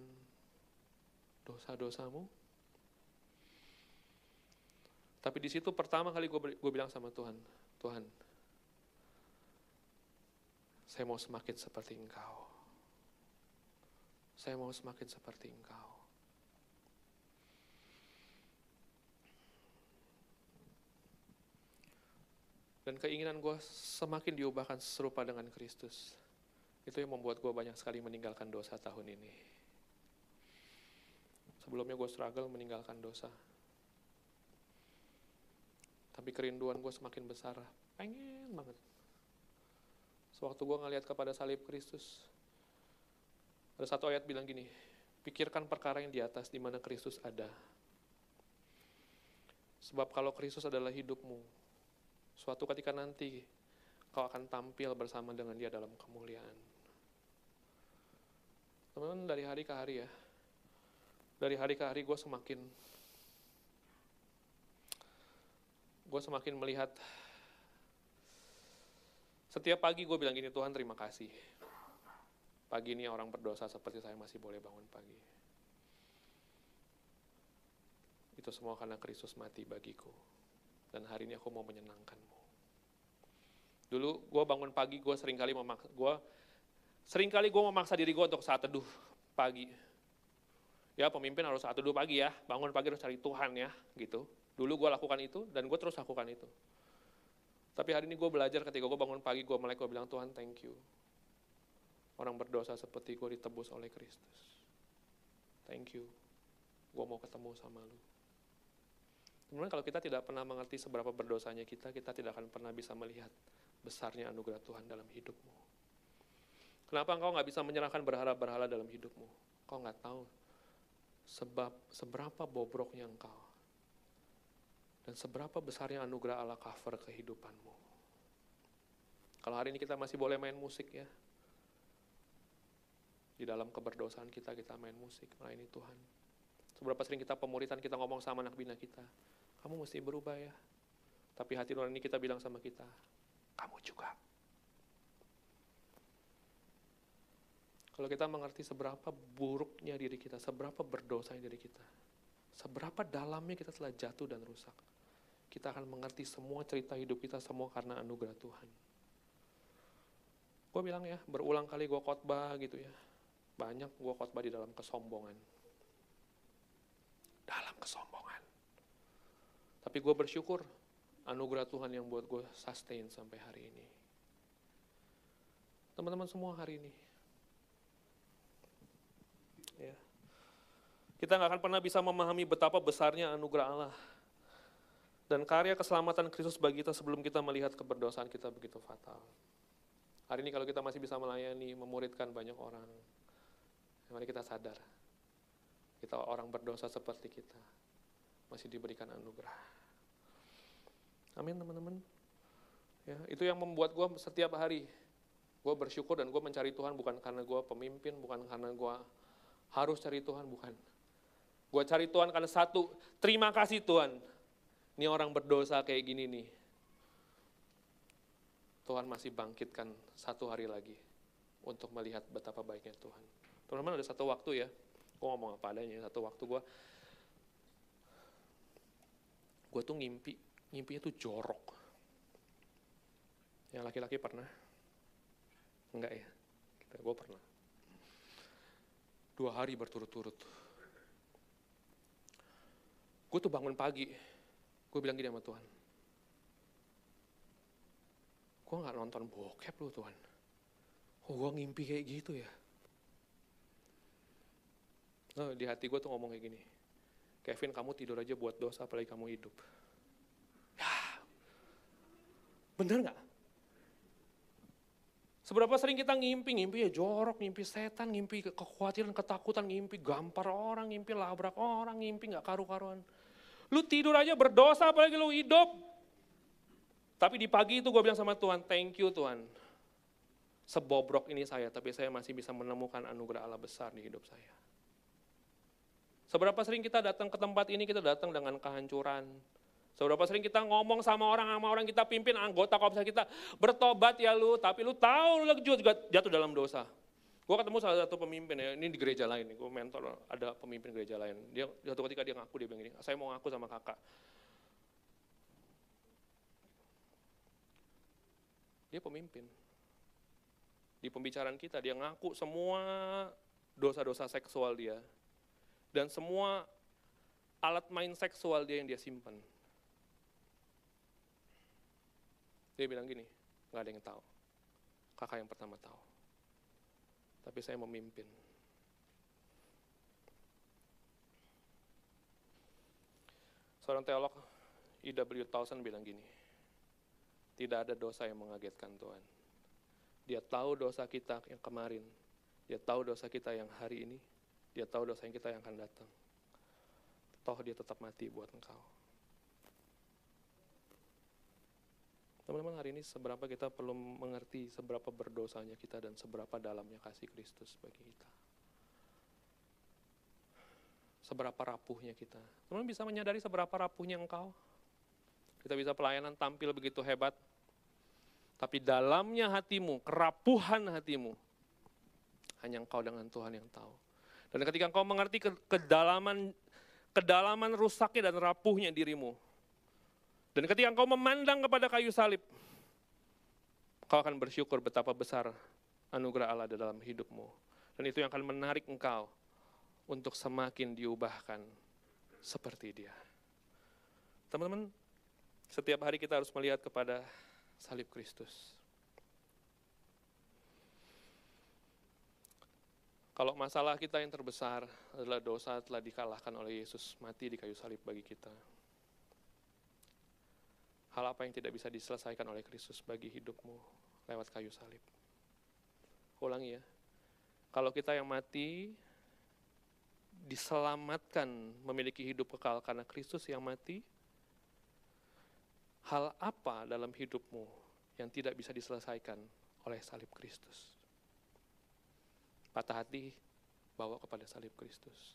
dosa-dosamu? Tapi di situ pertama kali gue bilang sama Tuhan, Tuhan, saya mau semakin seperti engkau. Saya mau semakin seperti engkau. Dan keinginan gue semakin diubahkan serupa dengan Kristus. Itu yang membuat gue banyak sekali meninggalkan dosa tahun ini. Sebelumnya gue struggle meninggalkan dosa. Tapi kerinduan gue semakin besar. Pengen banget. Sewaktu gue ngeliat kepada salib Kristus, ada satu ayat bilang gini, pikirkan perkara yang di atas di mana Kristus ada. Sebab kalau Kristus adalah hidupmu, Suatu ketika nanti kau akan tampil bersama dengan dia dalam kemuliaan. Teman-teman dari hari ke hari ya, dari hari ke hari gue semakin gue semakin melihat setiap pagi gue bilang gini Tuhan terima kasih pagi ini orang berdosa seperti saya masih boleh bangun pagi itu semua karena Kristus mati bagiku Dan hari ini aku mau menyenangkanmu. Dulu gue bangun pagi, gue sering kali memaksa, gue sering kali gue memaksa diri gue untuk saat teduh pagi. Ya pemimpin harus saat teduh pagi ya, bangun pagi harus cari Tuhan ya, gitu. Dulu gue lakukan itu, dan gue terus lakukan itu. Tapi hari ini gue belajar ketika gue bangun pagi, gue melek, gue bilang, Tuhan thank you. Orang berdosa seperti gue ditebus oleh Kristus. Thank you. Gue mau ketemu sama lu. Kemudian kalau kita tidak pernah mengerti seberapa berdosanya kita, kita tidak akan pernah bisa melihat besarnya anugerah Tuhan dalam hidupmu. Kenapa engkau nggak bisa menyerahkan berhala-berhala dalam hidupmu? Kau nggak tahu sebab seberapa bobroknya engkau dan seberapa besarnya anugerah Allah cover kehidupanmu. Kalau hari ini kita masih boleh main musik ya, di dalam keberdosaan kita, kita main musik, melayani Tuhan. Seberapa sering kita pemuritan, kita ngomong sama anak bina kita, kamu mesti berubah ya. Tapi hati nurani kita bilang sama kita, kamu juga. Kalau kita mengerti seberapa buruknya diri kita, seberapa berdosanya diri kita, seberapa dalamnya kita telah jatuh dan rusak kita akan mengerti semua cerita hidup kita semua karena anugerah Tuhan. Gue bilang ya, berulang kali gue khotbah gitu ya. Banyak gue khotbah di dalam kesombongan. Dalam kesombongan. Tapi gue bersyukur anugerah Tuhan yang buat gue sustain sampai hari ini. Teman-teman semua hari ini. Ya. Kita nggak akan pernah bisa memahami betapa besarnya anugerah Allah dan karya keselamatan Kristus bagi kita sebelum kita melihat keberdosaan kita begitu fatal. Hari ini kalau kita masih bisa melayani, memuridkan banyak orang, mari kita sadar, kita orang berdosa seperti kita, masih diberikan anugerah. Amin teman-teman. Ya, itu yang membuat gue setiap hari, gue bersyukur dan gue mencari Tuhan bukan karena gue pemimpin, bukan karena gue harus cari Tuhan, bukan. Gue cari Tuhan karena satu, terima kasih Tuhan, ini orang berdosa kayak gini nih. Tuhan masih bangkitkan satu hari lagi untuk melihat betapa baiknya Tuhan. Teman-teman ada satu waktu ya, gue ngomong apa adanya, satu waktu gue, gue tuh ngimpi, ngimpinya tuh jorok. Yang laki-laki pernah? Enggak ya, kita gue pernah. Dua hari berturut-turut. Gue tuh bangun pagi, Gue bilang gini sama Tuhan, gue gak nonton bokep loh Tuhan. Oh gue ngimpi kayak gitu ya. Nah, di hati gue tuh ngomong kayak gini, Kevin kamu tidur aja buat dosa apalagi kamu hidup. Ya, bener gak? Seberapa sering kita ngimpi, ngimpi ya jorok, ngimpi setan, ngimpi kekhawatiran, ketakutan, ngimpi gampar orang, ngimpi labrak orang, ngimpi gak karu-karuan. Lu tidur aja berdosa apalagi lu hidup. Tapi di pagi itu gue bilang sama Tuhan, thank you Tuhan. Sebobrok ini saya, tapi saya masih bisa menemukan anugerah Allah besar di hidup saya. Seberapa sering kita datang ke tempat ini, kita datang dengan kehancuran. Seberapa sering kita ngomong sama orang, sama orang kita pimpin, anggota komsel kita, bertobat ya lu, tapi lu tahu lu juga jatuh dalam dosa. Gue ketemu salah satu pemimpin ya, ini di gereja lain, gue mentor ada pemimpin gereja lain. Dia satu ketika dia ngaku dia bilang gini, saya mau ngaku sama kakak. Dia pemimpin. Di pembicaraan kita dia ngaku semua dosa-dosa seksual dia dan semua alat main seksual dia yang dia simpan. Dia bilang gini, nggak ada yang tahu. Kakak yang pertama tahu tapi saya memimpin. Seorang teolog E.W. Towson bilang gini, tidak ada dosa yang mengagetkan Tuhan. Dia tahu dosa kita yang kemarin, dia tahu dosa kita yang hari ini, dia tahu dosa yang kita yang akan datang. Toh dia tetap mati buat engkau. Teman-teman hari ini seberapa kita perlu mengerti seberapa berdosanya kita dan seberapa dalamnya kasih Kristus bagi kita. Seberapa rapuhnya kita. Teman-teman bisa menyadari seberapa rapuhnya engkau. Kita bisa pelayanan tampil begitu hebat. Tapi dalamnya hatimu, kerapuhan hatimu, hanya engkau dengan Tuhan yang tahu. Dan ketika engkau mengerti kedalaman kedalaman rusaknya dan rapuhnya dirimu, Dan ketika engkau memandang kepada kayu salib, kau akan bersyukur betapa besar anugerah Allah di dalam hidupmu. Dan itu yang akan menarik engkau untuk semakin diubahkan seperti dia. Teman-teman, setiap hari kita harus melihat kepada salib Kristus. Kalau masalah kita yang terbesar adalah dosa telah dikalahkan oleh Yesus mati di kayu salib bagi kita. Hal apa yang tidak bisa diselesaikan oleh Kristus bagi hidupmu lewat kayu salib. Ulangi ya. Kalau kita yang mati diselamatkan memiliki hidup kekal karena Kristus yang mati, hal apa dalam hidupmu yang tidak bisa diselesaikan oleh salib Kristus? Patah hati, bawa kepada salib Kristus.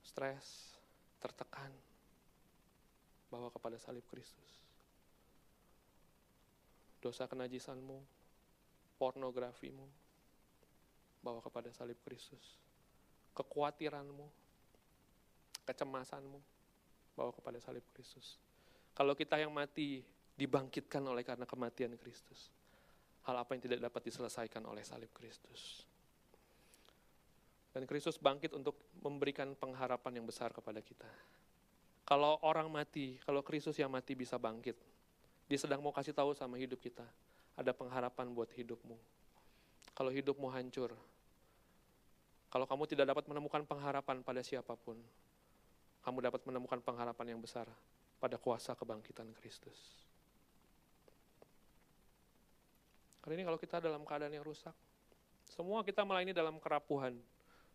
Stres, tertekan, bawa kepada salib Kristus. Dosa kenajisanmu, pornografimu, bawa kepada salib Kristus. Kekhawatiranmu, kecemasanmu, bawa kepada salib Kristus. Kalau kita yang mati dibangkitkan oleh karena kematian Kristus hal apa yang tidak dapat diselesaikan oleh salib Kristus. Dan Kristus bangkit untuk memberikan pengharapan yang besar kepada kita. Kalau orang mati, kalau Kristus yang mati bisa bangkit, dia sedang mau kasih tahu sama hidup kita, ada pengharapan buat hidupmu. Kalau hidupmu hancur, kalau kamu tidak dapat menemukan pengharapan pada siapa pun, kamu dapat menemukan pengharapan yang besar pada kuasa kebangkitan Kristus. Hari ini kalau kita dalam keadaan yang rusak, semua kita melayani dalam kerapuhan.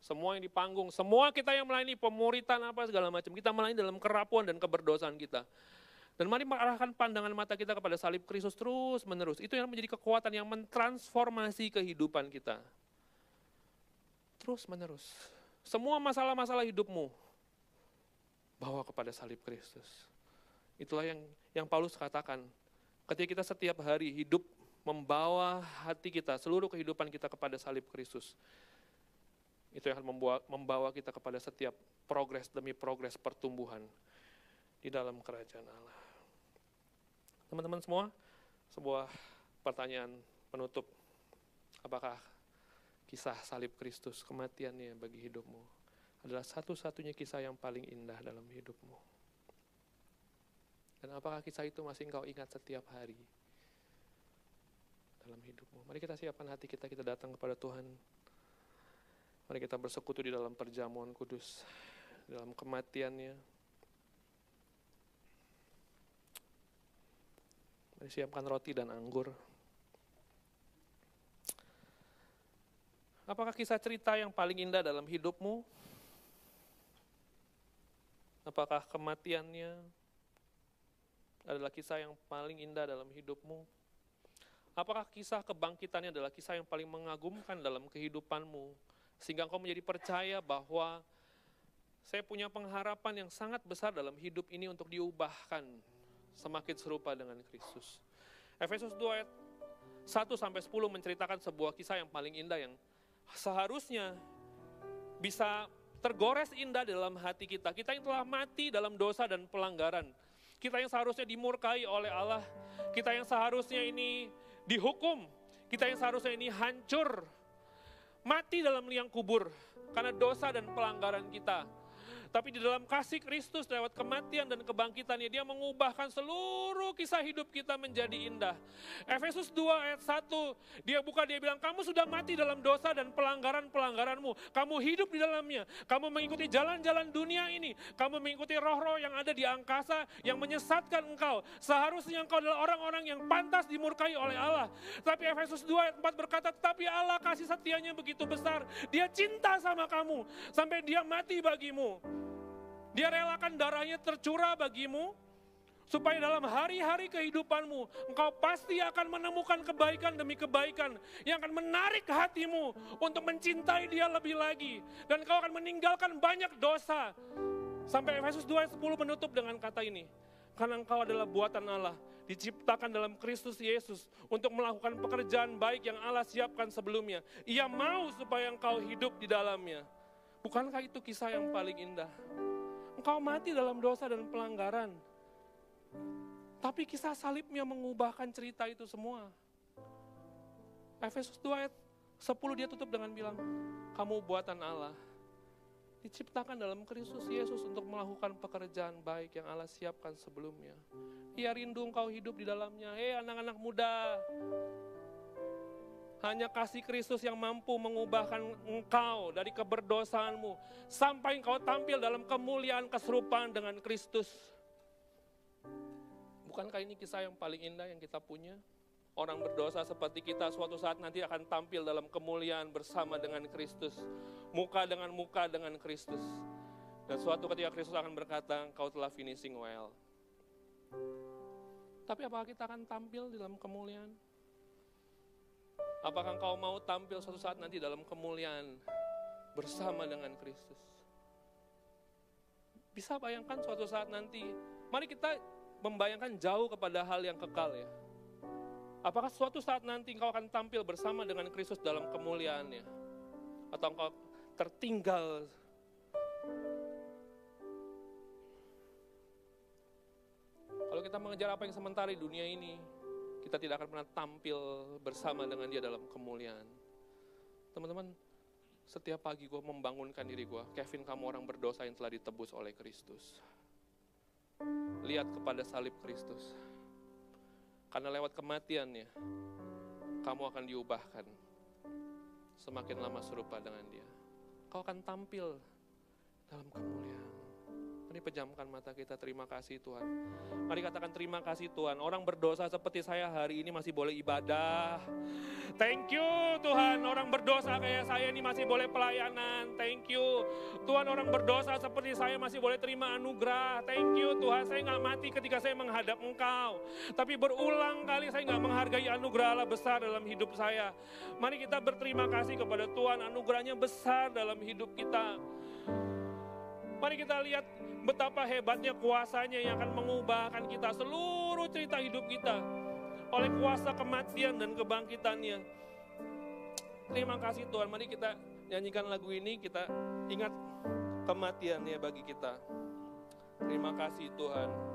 Semua yang di panggung, semua kita yang melayani pemuritan apa segala macam, kita melayani dalam kerapuhan dan keberdosaan kita. Dan mari mengarahkan pandangan mata kita kepada salib Kristus terus menerus. Itu yang menjadi kekuatan yang mentransformasi kehidupan kita. Terus menerus. Semua masalah-masalah hidupmu bawa kepada salib Kristus. Itulah yang yang Paulus katakan. Ketika kita setiap hari hidup membawa hati kita, seluruh kehidupan kita kepada salib Kristus. Itu yang membawa, membawa kita kepada setiap progres demi progres pertumbuhan di dalam kerajaan Allah. Teman-teman semua, sebuah pertanyaan penutup. Apakah kisah salib Kristus, kematiannya bagi hidupmu adalah satu-satunya kisah yang paling indah dalam hidupmu? Dan apakah kisah itu masih engkau ingat setiap hari? dalam hidupmu. Mari kita siapkan hati kita, kita datang kepada Tuhan. Mari kita bersekutu di dalam perjamuan kudus, dalam kematiannya. Mari siapkan roti dan anggur. Apakah kisah cerita yang paling indah dalam hidupmu? Apakah kematiannya adalah kisah yang paling indah dalam hidupmu? Apakah kisah kebangkitannya adalah kisah yang paling mengagumkan dalam kehidupanmu? Sehingga engkau menjadi percaya bahwa saya punya pengharapan yang sangat besar dalam hidup ini untuk diubahkan semakin serupa dengan Kristus. Efesus 2 ayat 1 sampai 10 menceritakan sebuah kisah yang paling indah yang seharusnya bisa tergores indah dalam hati kita. Kita yang telah mati dalam dosa dan pelanggaran. Kita yang seharusnya dimurkai oleh Allah. Kita yang seharusnya ini dihukum. Kita yang seharusnya ini hancur, mati dalam liang kubur karena dosa dan pelanggaran kita. Tapi di dalam kasih Kristus lewat kematian dan kebangkitannya, dia mengubahkan seluruh kisah hidup kita menjadi indah. Efesus 2 ayat 1, dia buka, dia bilang, kamu sudah mati dalam dosa dan pelanggaran-pelanggaranmu. Kamu hidup di dalamnya, kamu mengikuti jalan-jalan dunia ini, kamu mengikuti roh-roh yang ada di angkasa yang menyesatkan engkau. Seharusnya engkau adalah orang-orang yang pantas dimurkai oleh Allah. Tapi Efesus 2 ayat 4 berkata, tapi Allah kasih setianya begitu besar. Dia cinta sama kamu, sampai dia mati bagimu. Dia relakan darahnya tercurah bagimu, supaya dalam hari-hari kehidupanmu engkau pasti akan menemukan kebaikan demi kebaikan yang akan menarik hatimu untuk mencintai dia lebih lagi. Dan engkau akan meninggalkan banyak dosa. Sampai Efesus 2 ayat 10 menutup dengan kata ini. Karena engkau adalah buatan Allah diciptakan dalam Kristus Yesus untuk melakukan pekerjaan baik yang Allah siapkan sebelumnya. Ia mau supaya engkau hidup di dalamnya. Bukankah itu kisah yang paling indah Engkau mati dalam dosa dan pelanggaran. Tapi kisah salibnya mengubahkan cerita itu semua. Efesus 2 ayat 10 dia tutup dengan bilang, kamu buatan Allah. Diciptakan dalam Kristus Yesus untuk melakukan pekerjaan baik yang Allah siapkan sebelumnya. Ia rindu engkau hidup di dalamnya. Hei anak-anak muda, hanya kasih Kristus yang mampu mengubahkan engkau dari keberdosaanmu. Sampai engkau tampil dalam kemuliaan keserupaan dengan Kristus. Bukankah ini kisah yang paling indah yang kita punya? Orang berdosa seperti kita suatu saat nanti akan tampil dalam kemuliaan bersama dengan Kristus. Muka dengan muka dengan Kristus. Dan suatu ketika Kristus akan berkata, kau telah finishing well. Tapi apakah kita akan tampil dalam kemuliaan? Apakah engkau mau tampil suatu saat nanti dalam kemuliaan bersama dengan Kristus? Bisa bayangkan suatu saat nanti, mari kita membayangkan jauh kepada hal yang kekal ya. Apakah suatu saat nanti engkau akan tampil bersama dengan Kristus dalam kemuliaannya? Atau engkau tertinggal Kalau kita mengejar apa yang sementara di dunia ini, kita tidak akan pernah tampil bersama dengan dia dalam kemuliaan. Teman-teman, setiap pagi gue membangunkan diri gue, Kevin kamu orang berdosa yang telah ditebus oleh Kristus. Lihat kepada salib Kristus. Karena lewat kematiannya, kamu akan diubahkan. Semakin lama serupa dengan dia. Kau akan tampil dalam kemuliaan. Pejamkan mata kita, terima kasih Tuhan. Mari katakan terima kasih Tuhan. Orang berdosa seperti saya hari ini masih boleh ibadah. Thank you Tuhan, orang berdosa kayak saya ini masih boleh pelayanan. Thank you. Tuhan orang berdosa seperti saya masih boleh terima anugerah. Thank you Tuhan, saya nggak mati ketika saya menghadap Engkau. Tapi berulang kali saya nggak menghargai anugerah Allah besar dalam hidup saya. Mari kita berterima kasih kepada Tuhan, anugerahnya besar dalam hidup kita. Mari kita lihat betapa hebatnya kuasanya yang akan mengubahkan kita seluruh cerita hidup kita oleh kuasa kematian dan kebangkitannya. Terima kasih Tuhan, mari kita nyanyikan lagu ini, kita ingat kematiannya bagi kita. Terima kasih Tuhan.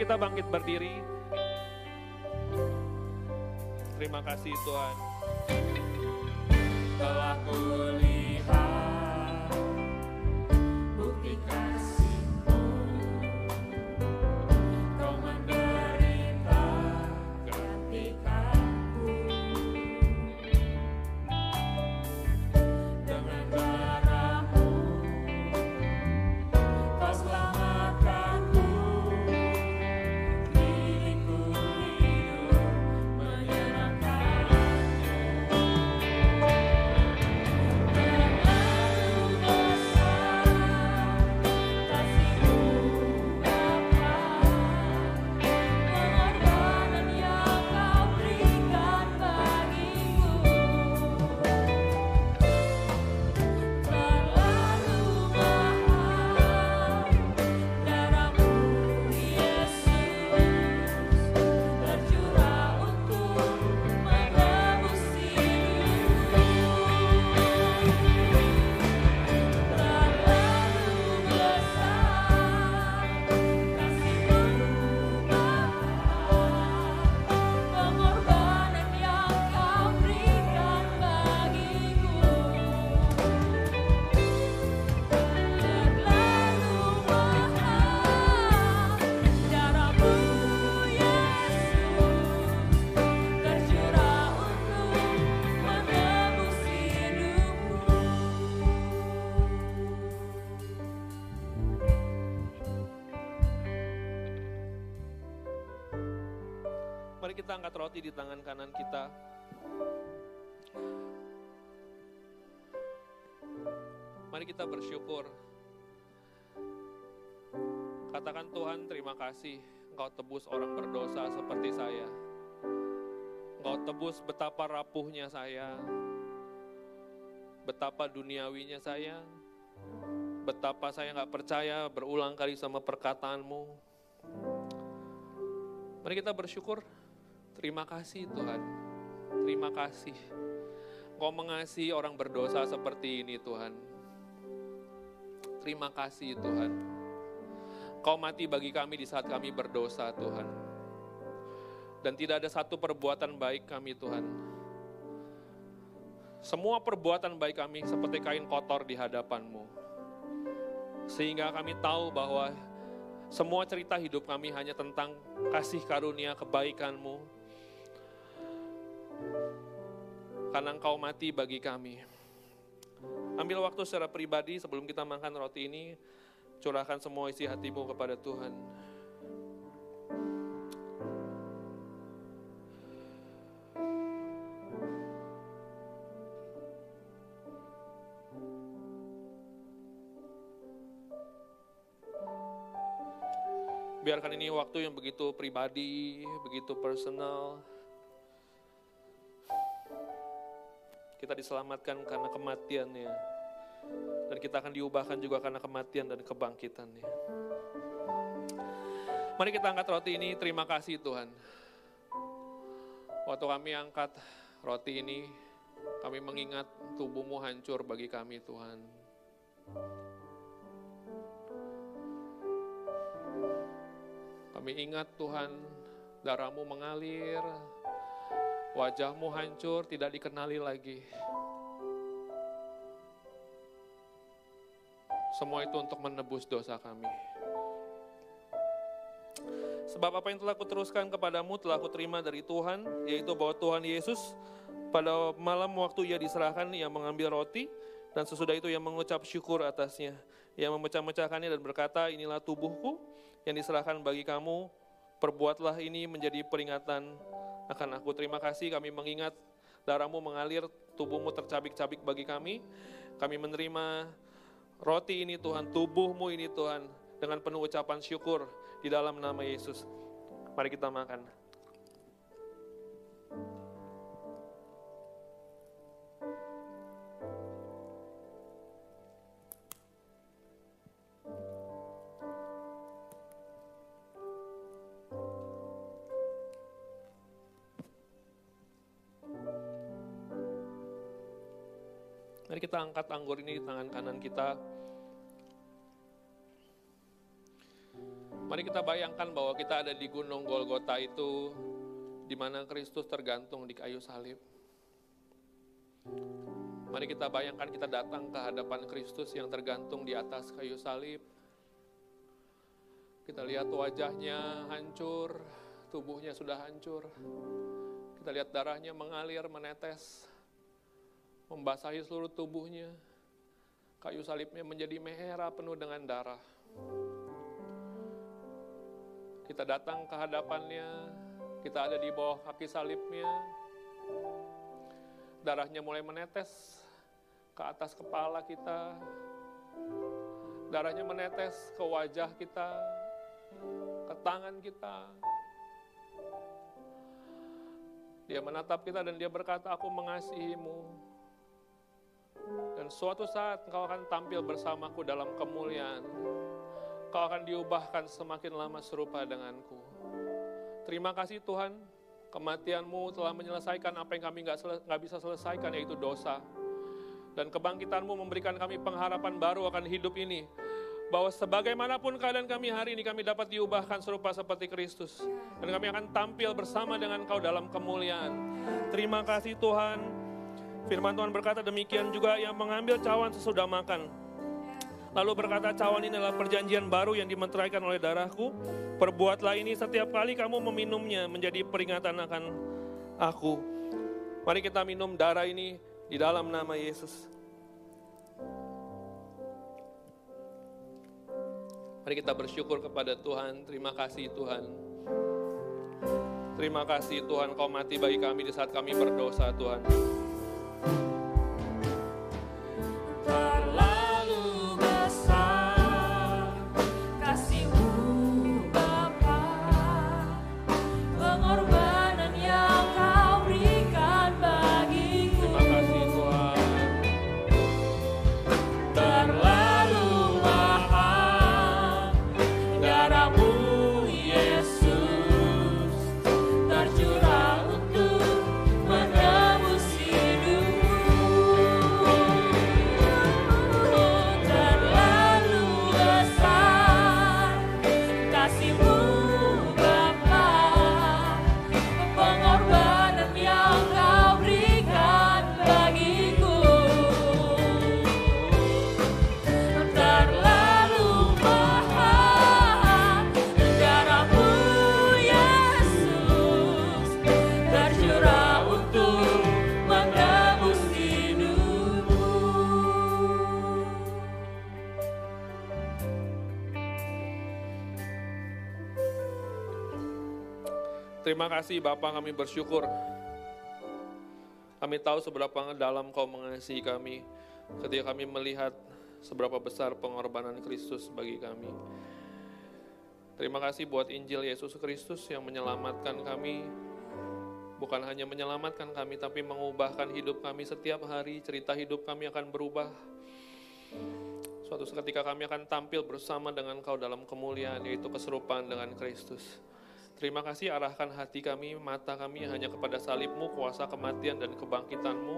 Kita bangkit berdiri. Terima kasih Tuhan. Telah kulihat kita angkat roti di tangan kanan kita. Mari kita bersyukur. Katakan Tuhan terima kasih Engkau tebus orang berdosa seperti saya. Engkau tebus betapa rapuhnya saya, betapa duniawinya saya, betapa saya nggak percaya berulang kali sama perkataanmu. Mari kita bersyukur. Terima kasih Tuhan. Terima kasih. Engkau mengasihi orang berdosa seperti ini Tuhan. Terima kasih Tuhan. Kau mati bagi kami di saat kami berdosa Tuhan. Dan tidak ada satu perbuatan baik kami Tuhan. Semua perbuatan baik kami seperti kain kotor di hadapanmu. Sehingga kami tahu bahwa semua cerita hidup kami hanya tentang kasih karunia kebaikanmu. Karena engkau mati bagi kami. Ambil waktu secara pribadi sebelum kita makan roti ini, curahkan semua isi hatimu kepada Tuhan. Biarkan ini waktu yang begitu pribadi, begitu personal. Kita diselamatkan karena kematiannya. Dan kita akan diubahkan juga karena kematian dan kebangkitannya. Mari kita angkat roti ini, terima kasih Tuhan. Waktu kami angkat roti ini, kami mengingat tubuhmu hancur bagi kami Tuhan. Kami ingat Tuhan, darahmu mengalir, wajahmu hancur, tidak dikenali lagi. Semua itu untuk menebus dosa kami. Sebab apa yang telah kuteruskan kepadamu telah kuterima dari Tuhan, yaitu bahwa Tuhan Yesus pada malam waktu ia diserahkan, ia mengambil roti, dan sesudah itu ia mengucap syukur atasnya. Ia memecah-mecahkannya dan berkata, inilah tubuhku yang diserahkan bagi kamu, perbuatlah ini menjadi peringatan akan aku. Terima kasih kami mengingat darahmu mengalir, tubuhmu tercabik-cabik bagi kami. Kami menerima roti ini Tuhan, tubuhmu ini Tuhan, dengan penuh ucapan syukur di dalam nama Yesus. Mari kita makan. Kita angkat anggur ini di tangan kanan kita. Mari kita bayangkan bahwa kita ada di gunung Golgota itu, di mana Kristus tergantung di kayu salib. Mari kita bayangkan kita datang ke hadapan Kristus yang tergantung di atas kayu salib. Kita lihat wajahnya hancur, tubuhnya sudah hancur. Kita lihat darahnya mengalir, menetes membasahi seluruh tubuhnya. Kayu salibnya menjadi merah penuh dengan darah. Kita datang ke hadapannya, kita ada di bawah kaki salibnya. Darahnya mulai menetes ke atas kepala kita. Darahnya menetes ke wajah kita, ke tangan kita. Dia menatap kita dan dia berkata, aku mengasihimu. Dan suatu saat engkau akan tampil bersamaku dalam kemuliaan. Kau akan diubahkan semakin lama serupa denganku. Terima kasih Tuhan, kematianmu telah menyelesaikan apa yang kami nggak bisa selesaikan, yaitu dosa. Dan kebangkitanmu memberikan kami pengharapan baru akan hidup ini. Bahwa sebagaimanapun keadaan kami hari ini, kami dapat diubahkan serupa seperti Kristus. Dan kami akan tampil bersama dengan kau dalam kemuliaan. Terima kasih Tuhan, Firman Tuhan berkata demikian juga yang mengambil cawan sesudah makan. Lalu berkata cawan ini adalah perjanjian baru yang dimeteraikan oleh darahku. Perbuatlah ini setiap kali kamu meminumnya menjadi peringatan akan aku. Mari kita minum darah ini di dalam nama Yesus. Mari kita bersyukur kepada Tuhan. Terima kasih Tuhan. Terima kasih Tuhan kau mati bagi kami di saat kami berdosa Tuhan. Parlare Terima kasih Bapak kami bersyukur. Kami tahu seberapa dalam kau mengasihi kami ketika kami melihat seberapa besar pengorbanan Kristus bagi kami. Terima kasih buat Injil Yesus Kristus yang menyelamatkan kami, bukan hanya menyelamatkan kami, tapi mengubahkan hidup kami setiap hari, cerita hidup kami akan berubah. Suatu ketika kami akan tampil bersama dengan kau dalam kemuliaan, yaitu keserupaan dengan Kristus. Terima kasih arahkan hati kami, mata kami hanya kepada salibmu, kuasa kematian dan kebangkitanmu,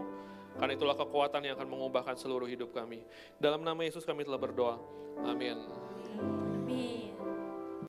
karena itulah kekuatan yang akan mengubahkan seluruh hidup kami. Dalam nama Yesus kami telah berdoa. Amin. Amin.